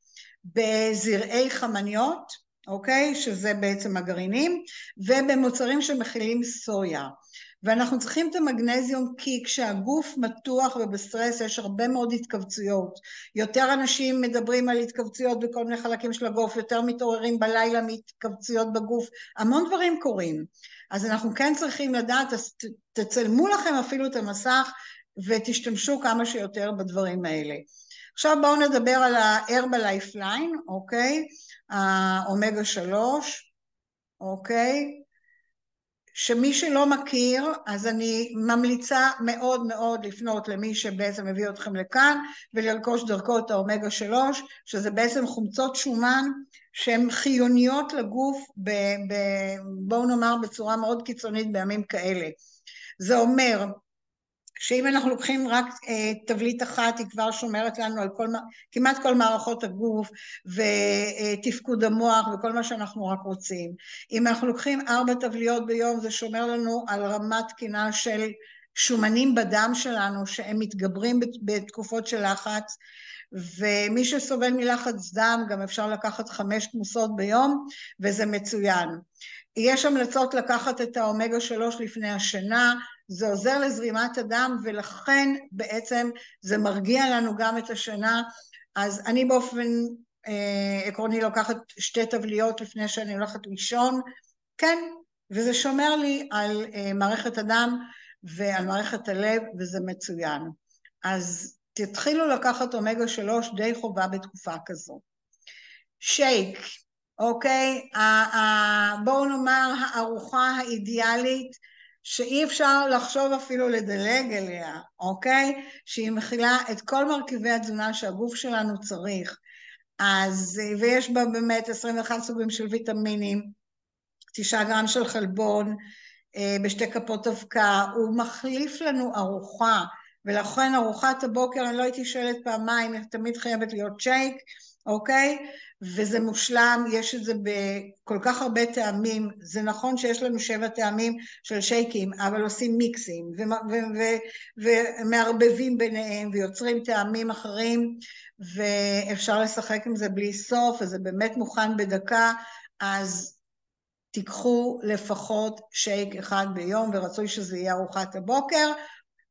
בזרעי חמניות, אוקיי? שזה בעצם הגרעינים, ובמוצרים שמכילים סויה. ואנחנו צריכים את המגנזיום כי כשהגוף מתוח ובסטרס יש הרבה מאוד התכווצויות. יותר אנשים מדברים על התכווצויות בכל מיני חלקים של הגוף, יותר מתעוררים בלילה מהתכווצויות בגוף, המון דברים קורים. אז אנחנו כן צריכים לדעת, אז תצלמו לכם אפילו את המסך ותשתמשו כמה שיותר בדברים האלה. עכשיו בואו נדבר על ה-Herbalife Line, אוקיי? האומגה 3, אוקיי? שמי שלא מכיר, אז אני ממליצה מאוד מאוד לפנות למי שבעצם הביא אתכם לכאן ולרכוש דרכו את האומגה 3, שזה בעצם חומצות שומן שהן חיוניות לגוף, ב, ב, בואו נאמר בצורה מאוד קיצונית בימים כאלה. זה אומר שאם אנחנו לוקחים רק אה, תבליט אחת היא כבר שומרת לנו על כל, כמעט כל מערכות הגוף ותפקוד המוח וכל מה שאנחנו רק רוצים. אם אנחנו לוקחים ארבע תבליות ביום זה שומר לנו על רמת תקינה של שומנים בדם שלנו שהם מתגברים בתקופות של לחץ ומי שסובל מלחץ דם גם אפשר לקחת חמש כמוסות ביום וזה מצוין. יש המלצות לקחת את האומגה שלוש לפני השינה, זה עוזר לזרימת הדם ולכן בעצם זה מרגיע לנו גם את השינה. אז אני באופן אה, עקרוני לוקחת שתי תבליות לפני שאני הולכת לישון, כן, וזה שומר לי על אה, מערכת הדם ועל מערכת הלב וזה מצוין. אז תתחילו לקחת אומגה שלוש די חובה בתקופה כזו. שייק, אוקיי? בואו נאמר הארוחה האידיאלית שאי אפשר לחשוב אפילו לדלג אליה, אוקיי? שהיא מכילה את כל מרכיבי התזונה שהגוף שלנו צריך. אז, ויש בה באמת 21 סוגים של ויטמינים, תשעה גרם של חלבון, אה, בשתי כפות אבקה, הוא מחליף לנו ארוחה, ולכן ארוחת הבוקר, אני לא הייתי שואלת פעמיים, תמיד חייבת להיות שייק, אוקיי? וזה מושלם, יש את זה בכל כך הרבה טעמים, זה נכון שיש לנו שבע טעמים של שייקים, אבל עושים מיקסים ומערבבים ביניהם ויוצרים טעמים אחרים ואפשר לשחק עם זה בלי סוף וזה באמת מוכן בדקה, אז תיקחו לפחות שייק אחד ביום ורצוי שזה יהיה ארוחת הבוקר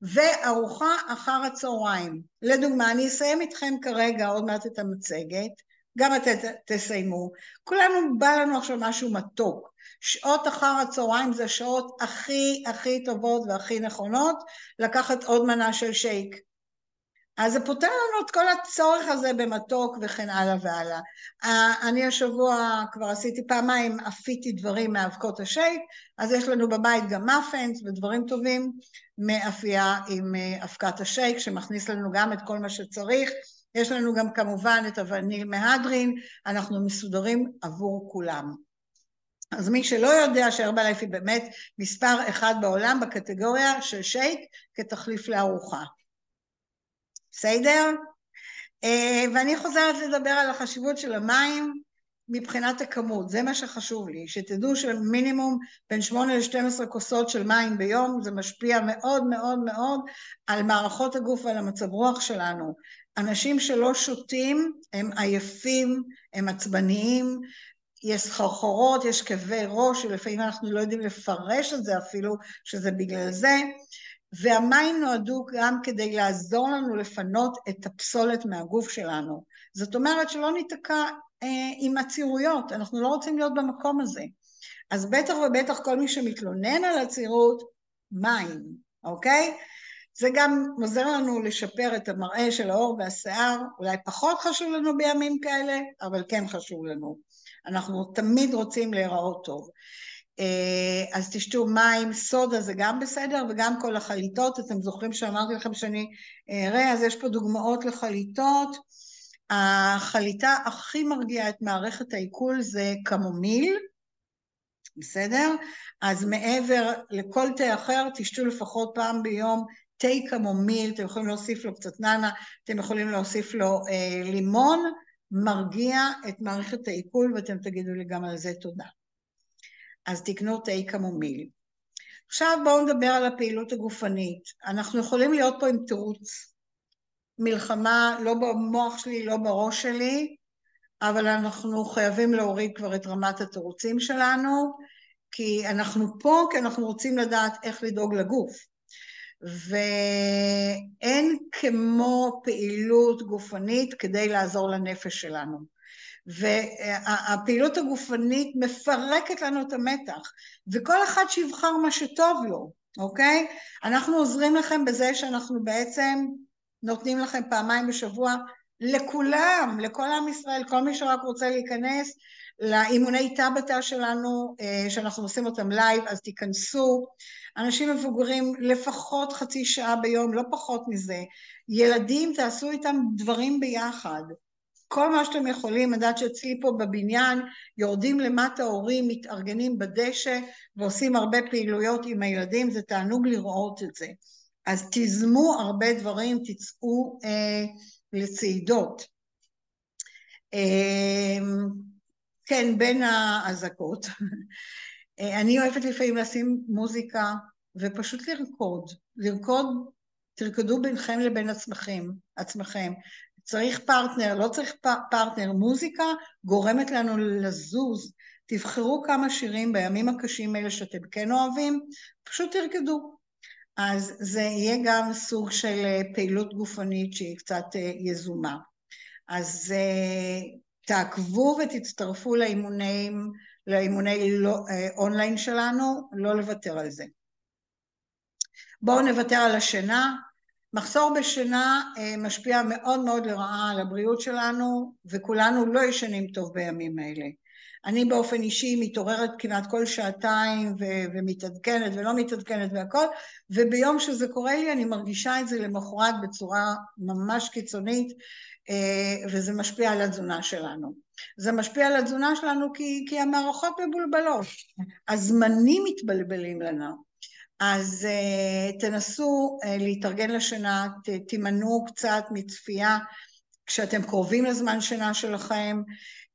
וארוחה אחר הצהריים. לדוגמה, אני אסיים איתכם כרגע עוד מעט את המצגת, גם אתם תסיימו. כולנו, בא לנו עכשיו משהו מתוק. שעות אחר הצהריים זה השעות הכי הכי טובות והכי נכונות לקחת עוד מנה של שייק. אז זה פותר לנו את כל הצורך הזה במתוק וכן הלאה והלאה. אני השבוע כבר עשיתי פעמיים, אפיתי דברים מאבקות השייק, אז יש לנו בבית גם מאפנס ודברים טובים מאפייה עם אה, אבקת השייק, שמכניס לנו גם את כל מה שצריך. יש לנו גם כמובן את הווניל מהדרין, אנחנו מסודרים עבור כולם. אז מי שלא יודע שהרבלייף היא באמת מספר אחד בעולם בקטגוריה של שייק כתחליף לארוחה. בסדר? אה, ואני חוזרת לדבר על החשיבות של המים מבחינת הכמות, זה מה שחשוב לי, שתדעו שמינימום בין 8 ל-12 כוסות של מים ביום, זה משפיע מאוד מאוד מאוד על מערכות הגוף ועל המצב רוח שלנו. אנשים שלא שותים הם עייפים, הם עצבניים, יש סחרחורות, יש כאבי ראש, שלפעמים אנחנו לא יודעים לפרש את זה אפילו, שזה בגלל זה. והמים נועדו גם כדי לעזור לנו לפנות את הפסולת מהגוף שלנו. זאת אומרת שלא ניתקע אה, עם עצירויות, אנחנו לא רוצים להיות במקום הזה. אז בטח ובטח כל מי שמתלונן על עצירות, מים, אוקיי? זה גם עוזר לנו לשפר את המראה של האור והשיער, אולי פחות חשוב לנו בימים כאלה, אבל כן חשוב לנו. אנחנו תמיד רוצים להיראות טוב. אה, אז תשתו מים, סודה זה גם בסדר, וגם כל החליטות, אתם זוכרים שאמרתי לכם שאני אראה, אז יש פה דוגמאות לחליטות. החליטה הכי מרגיעה את מערכת העיכול זה קמומיל, בסדר? אז מעבר לכל תה אחר, תשתו לפחות פעם ביום תה קמומיל, אתם יכולים להוסיף לו קצת ננה, אתם יכולים להוסיף לו אה, לימון, מרגיע את מערכת העיכול, ואתם תגידו לי גם על זה תודה. אז תקנו תה קמומיל. עכשיו בואו נדבר על הפעילות הגופנית. אנחנו יכולים להיות פה עם תירוץ. מלחמה לא במוח שלי, לא בראש שלי, אבל אנחנו חייבים להוריד כבר את רמת התירוצים שלנו, כי אנחנו פה כי אנחנו רוצים לדעת איך לדאוג לגוף. ואין כמו פעילות גופנית כדי לעזור לנפש שלנו. והפעילות הגופנית מפרקת לנו את המתח, וכל אחד שיבחר מה שטוב לו, אוקיי? אנחנו עוזרים לכם בזה שאנחנו בעצם נותנים לכם פעמיים בשבוע לכולם, לכל עם ישראל, כל מי שרק רוצה להיכנס לאימוני טבטה שלנו, אה, שאנחנו עושים אותם live, אז תיכנסו. אנשים מבוגרים לפחות חצי שעה ביום, לא פחות מזה. ילדים, תעשו איתם דברים ביחד. כל מה שאתם יכולים, אני יודעת שאצלי פה בבניין יורדים למטה הורים, מתארגנים בדשא ועושים הרבה פעילויות עם הילדים, זה תענוג לראות את זה. אז תיזמו הרבה דברים, תצאו אה, לצעידות. אה, כן, בין האזעקות. אה, אני אוהבת לפעמים לשים מוזיקה ופשוט לרקוד. לרקוד, תרקדו ביניכם לבין עצמכם, עצמכם. צריך פרטנר, לא צריך פרטנר, מוזיקה גורמת לנו לזוז. תבחרו כמה שירים בימים הקשים האלה שאתם כן אוהבים, פשוט תרקדו. אז זה יהיה גם סוג של אה, פעילות גופנית שהיא קצת אה, יזומה. אז אה, תעקבו ותצטרפו לאימונים, לאימוני לא, אונליין שלנו, לא לוותר על זה. בואו נוותר על השינה, מחסור בשינה אה, משפיע מאוד מאוד לרעה על הבריאות שלנו וכולנו לא ישנים טוב בימים האלה. אני באופן אישי מתעוררת כמעט כל שעתיים ו- ומתעדכנת ולא מתעדכנת והכל, וביום שזה קורה לי אני מרגישה את זה למחרת בצורה ממש קיצונית, אה, וזה משפיע על התזונה שלנו. זה משפיע על התזונה שלנו כי, כי המערכות מבולבלות, הזמנים מתבלבלים לנו. אז uh, תנסו uh, להתארגן לשינה, תימנעו קצת מצפייה כשאתם קרובים לזמן שינה שלכם,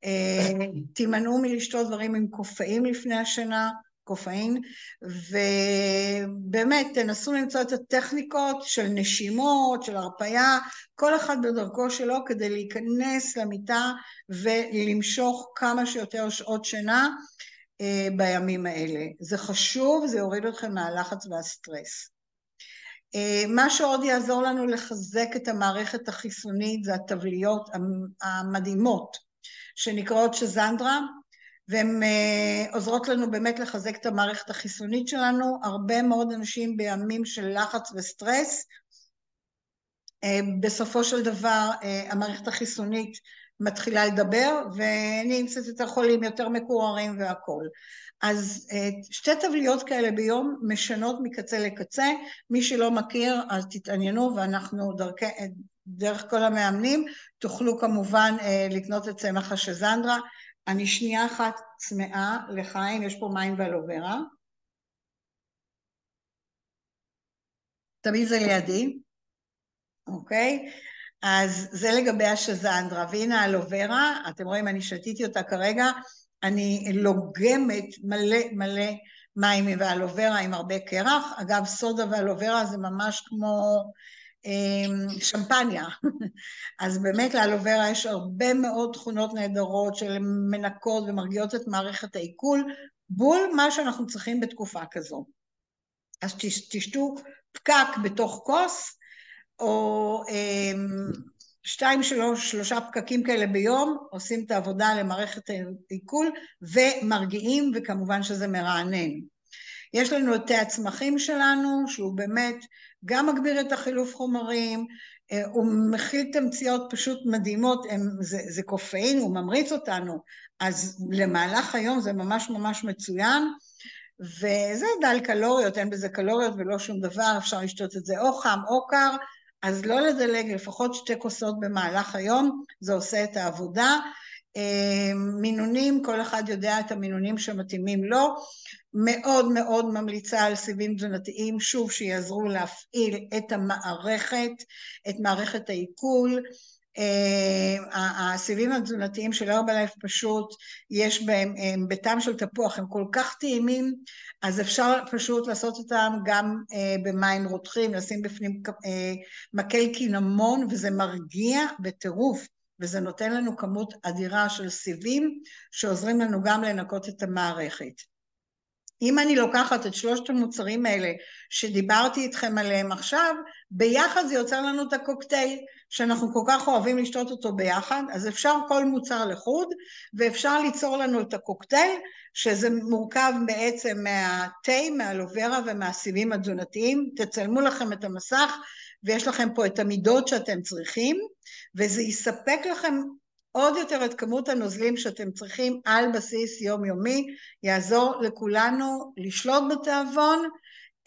אה, תימנעו מלשתות דברים עם קופאים לפני השינה, קופאין, ובאמת תנסו למצוא את הטכניקות של נשימות, של הרפייה, כל אחד בדרכו שלו כדי להיכנס למיטה ולמשוך כמה שיותר שעות שינה בימים האלה. זה חשוב, זה יוריד אתכם מהלחץ והסטרס. אה, מה שעוד יעזור לנו לחזק את המערכת החיסונית זה התבליות המדהימות שנקראות שזנדרה, והן אה, עוזרות לנו באמת לחזק את המערכת החיסונית שלנו. הרבה מאוד אנשים בימים של לחץ וסטרס, אה, בסופו של דבר המערכת החיסונית מתחילה לדבר ונהיים קצת יותר חולים, יותר מקוררים והכול. אז שתי תבליות כאלה ביום משנות מקצה לקצה, מי שלא מכיר אז תתעניינו ואנחנו דרכי, דרך כל המאמנים תוכלו כמובן לקנות את צמח השזנדרה. אני שנייה אחת צמאה לחיים, יש פה מים ואלוברה. תמיד זה לידי, אוקיי? אז זה לגבי השזנדרה, והנה האלוברה, אתם רואים אני שתיתי אותה כרגע, אני לוגמת מלא מלא מים ואלוברה עם הרבה קרח, אגב סודה ואלוברה זה ממש כמו אמ, שמפניה, אז באמת לאלוברה יש הרבה מאוד תכונות נהדרות של מנקות ומרגיעות את מערכת העיכול, בול מה שאנחנו צריכים בתקופה כזו. אז תשתו פקק בתוך כוס, או אמ, שתיים, שלוש, שלושה פקקים כאלה ביום, עושים את העבודה למערכת העיכול ומרגיעים, וכמובן שזה מרענן. יש לנו את תה הצמחים שלנו, שהוא באמת גם מגביר את החילוף חומרים, אה, הוא מכיל תמציות פשוט מדהימות, הם, זה, זה קופאין, הוא ממריץ אותנו, אז למהלך היום זה ממש ממש מצוין, וזה דל קלוריות, אין בזה קלוריות ולא שום דבר, אפשר לשתות את זה או חם או קר, אז לא לדלג לפחות שתי כוסות במהלך היום, זה עושה את העבודה. אה, מינונים, כל אחד יודע את המינונים שמתאימים לו. מאוד מאוד ממליצה על סיבים תזונתיים, שוב, שיעזרו להפעיל את המערכת, את מערכת העיכול. אה, הסיבים התזונתיים של הרבלייף פשוט, יש בהם, הם בטעם של תפוח, הם כל כך טעימים, אז אפשר פשוט לעשות אותם גם אה, במים רותחים, לשים בפנים אה, מקל קינמון, וזה מרגיע בטירוף, וזה נותן לנו כמות אדירה של סיבים, שעוזרים לנו גם לנקות את המערכת. אם אני לוקחת את שלושת המוצרים האלה שדיברתי איתכם עליהם עכשיו, ביחד זה יוצר לנו את הקוקטייל שאנחנו כל כך אוהבים לשתות אותו ביחד, אז אפשר כל מוצר לחוד ואפשר ליצור לנו את הקוקטייל שזה מורכב בעצם מהתה, מהלוברה ומהסיבים התזונתיים, תצלמו לכם את המסך ויש לכם פה את המידות שאתם צריכים וזה יספק לכם עוד יותר את כמות הנוזלים שאתם צריכים על בסיס יומיומי, יעזור לכולנו לשלוט בתיאבון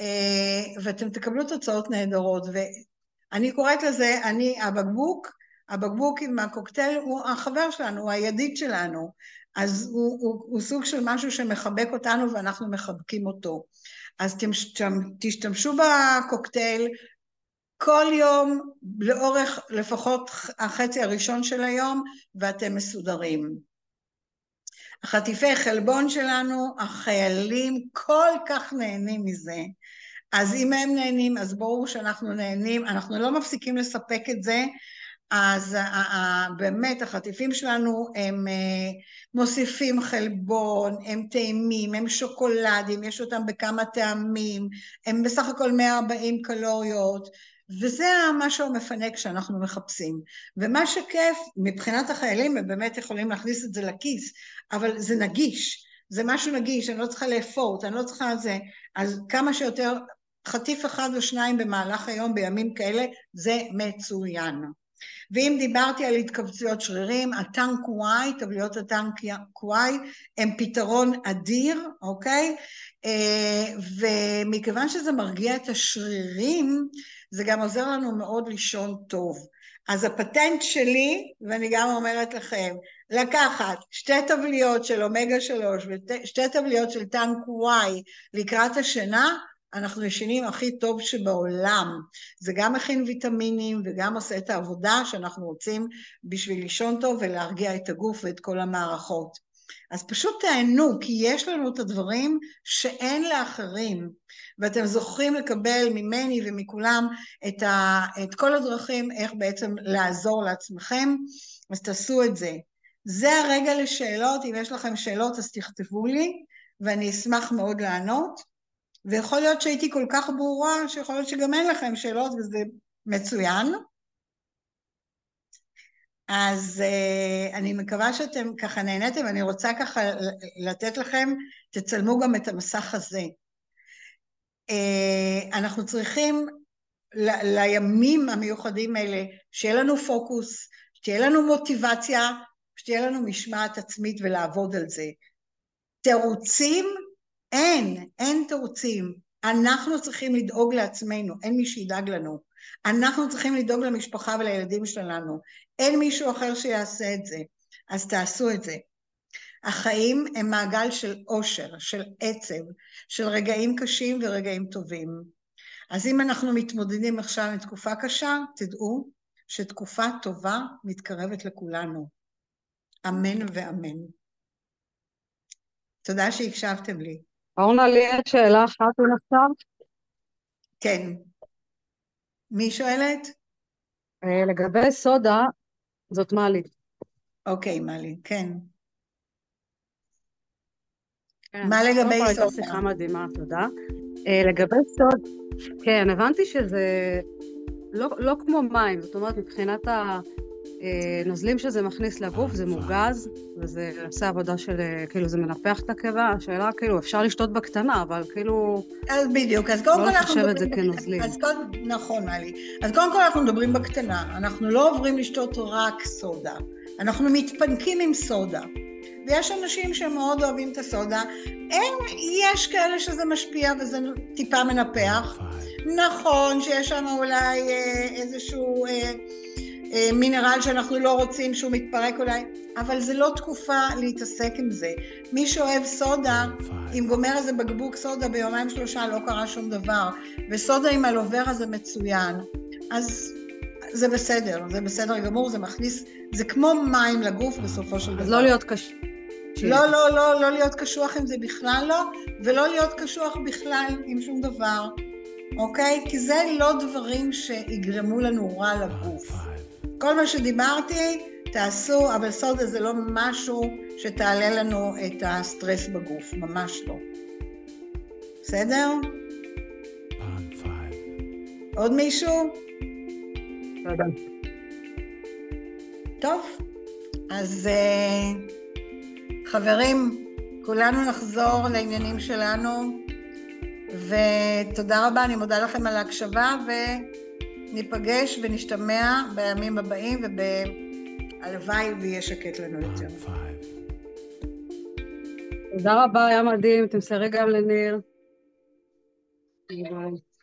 אה, ואתם תקבלו תוצאות נהדרות. ואני קוראת לזה, אני, הבקבוק, הבקבוק עם הקוקטייל הוא החבר שלנו, הוא הידיד שלנו, אז הוא, הוא, הוא סוג של משהו שמחבק אותנו ואנחנו מחבקים אותו. אז תשתמשו בקוקטייל, כל יום לאורך לפחות החצי הראשון של היום ואתם מסודרים. החטיפי חלבון שלנו, החיילים כל כך נהנים מזה. אז אם הם נהנים, אז ברור שאנחנו נהנים, אנחנו לא מפסיקים לספק את זה, אז באמת החטיפים שלנו הם אה, מוסיפים חלבון, הם טעימים, הם שוקולדים, יש אותם בכמה טעמים, הם בסך הכל 140 קלוריות, וזה משהו המפנק שאנחנו מחפשים. ומה שכיף, מבחינת החיילים הם באמת יכולים להכניס את זה לכיס, אבל זה נגיש, זה משהו נגיש, אני לא צריכה לאפורט, אני לא צריכה זה, אז כמה שיותר חטיף אחד או שניים במהלך היום בימים כאלה, זה מצוין. ואם דיברתי על התכווצויות שרירים, הטנק Y, טבליות הטנק Y, הם פתרון אדיר, אוקיי? אה, ומכיוון שזה מרגיע את השרירים, זה גם עוזר לנו מאוד לישון טוב. אז הפטנט שלי, ואני גם אומרת לכם, לקחת שתי טבליות של אומגה שלוש ושתי טבליות של טנק Y לקראת השינה, אנחנו ישנים הכי טוב שבעולם. זה גם מכין ויטמינים וגם עושה את העבודה שאנחנו רוצים בשביל לישון טוב ולהרגיע את הגוף ואת כל המערכות. אז פשוט תהנו, כי יש לנו את הדברים שאין לאחרים, ואתם זוכרים לקבל ממני ומכולם את, ה, את כל הדרכים איך בעצם לעזור לעצמכם, אז תעשו את זה. זה הרגע לשאלות, אם יש לכם שאלות אז תכתבו לי, ואני אשמח מאוד לענות, ויכול להיות שהייתי כל כך ברורה, שיכול להיות שגם אין לכם שאלות וזה מצוין. אז uh, אני מקווה שאתם ככה נהניתם, אני רוצה ככה לתת לכם, תצלמו גם את המסך הזה. Uh, אנחנו צריכים ל- לימים המיוחדים האלה, שיהיה לנו פוקוס, שתהיה לנו מוטיבציה, שתהיה לנו משמעת עצמית ולעבוד על זה. תירוצים? אין, אין תירוצים. אנחנו צריכים לדאוג לעצמנו, אין מי שידאג לנו. אנחנו צריכים לדאוג למשפחה ולילדים שלנו. אין מישהו אחר שיעשה את זה. אז תעשו את זה. החיים הם מעגל של אושר, של עצב, של רגעים קשים ורגעים טובים. אז אם אנחנו מתמודדים עכשיו עם תקופה קשה, תדעו שתקופה טובה מתקרבת לכולנו. אמן ואמן. תודה שהקשבתם לי. אורנה, לי יש שאלה אחת אם אפשר. כן. מי שואלת? אה, לגבי סודה, זאת מלי. אוקיי, מלי, כן. כן. מה לגבי סודה? הייתה שיחה מדהימה, תודה. אה, לגבי סוד, כן, הבנתי שזה לא, לא כמו מים, זאת אומרת, מבחינת הנוזלים שזה מכניס לגוף, זה מורגז, וזה עושה עבודה של, אה, כאילו, זה מנפח את הקיבה. השאלה, כאילו, אפשר לשתות בקטנה, אבל כאילו... אז בדיוק, אז קודם לא כל אנחנו לחשב את זה. כנוזלים. אז קודם, נכון, מלי. אז קודם כל אנחנו מדברים בקטנה. אנחנו לא עוברים לשתות רק סודה. אנחנו מתפנקים עם סודה. ויש אנשים שמאוד אוהבים את הסודה. אין, יש כאלה שזה משפיע וזה טיפה מנפח. נכון שיש שם אולי אה, איזשהו אה, אה, מינרל שאנחנו לא רוצים שהוא מתפרק אולי, אבל זה לא תקופה להתעסק עם זה. מי שאוהב סודה, אם גומר איזה בקבוק סודה ביומיים שלושה לא קרה שום דבר, וסודה עם אלוברה זה מצוין. אז זה בסדר, זה בסדר גמור, זה מכניס, זה כמו מים לגוף בסופו של דבר. אז לא להיות קשה. לא, לא, לא, לא להיות קשוח עם זה בכלל לא, ולא להיות קשוח בכלל עם שום דבר, אוקיי? כי זה לא דברים שיגרמו לנו רע לגוף. כל מה שדיברתי, תעשו, אבל סודה זה לא משהו שתעלה לנו את הסטרס בגוף, ממש לא. בסדר? עוד מישהו? תודה. טוב, אז uh, חברים, כולנו נחזור לעניינים שלנו, ותודה רבה, אני מודה לכם על ההקשבה, וניפגש ונשתמע בימים הבאים, והלוואי ויהיה שקט לנו יותר. תודה רבה, היה מדהים. תמסרי גם לניר. ביי.